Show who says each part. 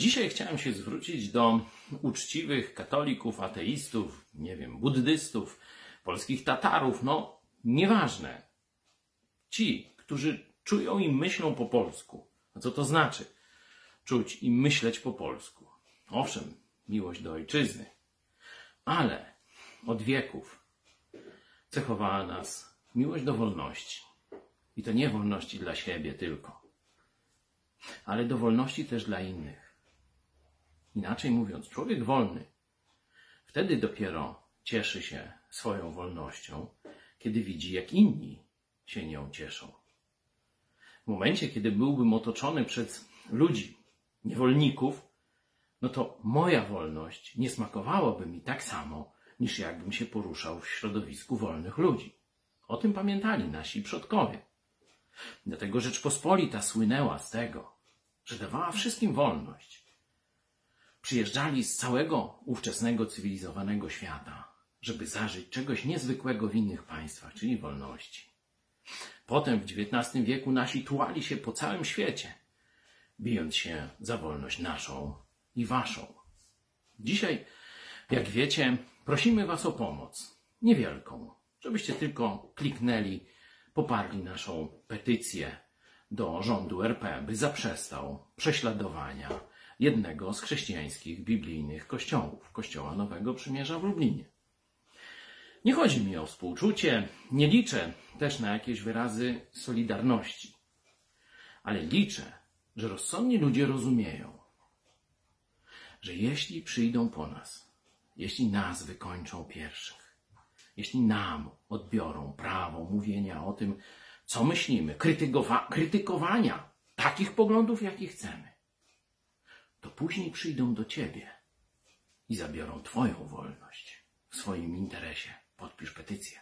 Speaker 1: dzisiaj chciałem się zwrócić do uczciwych katolików, ateistów, nie wiem, buddystów, polskich Tatarów, no nieważne. Ci, którzy czują i myślą po polsku. A co to znaczy? Czuć i myśleć po polsku. Owszem, miłość do ojczyzny, ale od wieków cechowała nas miłość do wolności. I to nie wolności dla siebie tylko, ale do wolności też dla innych. Inaczej mówiąc, człowiek wolny wtedy dopiero cieszy się swoją wolnością, kiedy widzi, jak inni się nią cieszą. W momencie, kiedy byłbym otoczony przez ludzi, niewolników, no to moja wolność nie smakowałaby mi tak samo, niż jakbym się poruszał w środowisku wolnych ludzi. O tym pamiętali nasi przodkowie. Dlatego Rzeczpospolita słynęła z tego, że dawała wszystkim wolność. Przyjeżdżali z całego ówczesnego cywilizowanego świata, żeby zażyć czegoś niezwykłego w innych państwach, czyli wolności. Potem w XIX wieku nasi tułali się po całym świecie, bijąc się za wolność naszą i waszą. Dzisiaj, jak wiecie, prosimy was o pomoc. Niewielką, żebyście tylko kliknęli, poparli naszą petycję do rządu RP, by zaprzestał prześladowania jednego z chrześcijańskich biblijnych kościołów, Kościoła Nowego Przymierza w Lublinie. Nie chodzi mi o współczucie, nie liczę też na jakieś wyrazy solidarności, ale liczę, że rozsądni ludzie rozumieją, że jeśli przyjdą po nas, jeśli nas wykończą pierwszych, jeśli nam odbiorą prawo mówienia o tym, co myślimy, krytykowa krytykowania takich poglądów, jakich chcemy, później przyjdą do ciebie i zabiorą twoją wolność w swoim interesie. Podpisz petycję.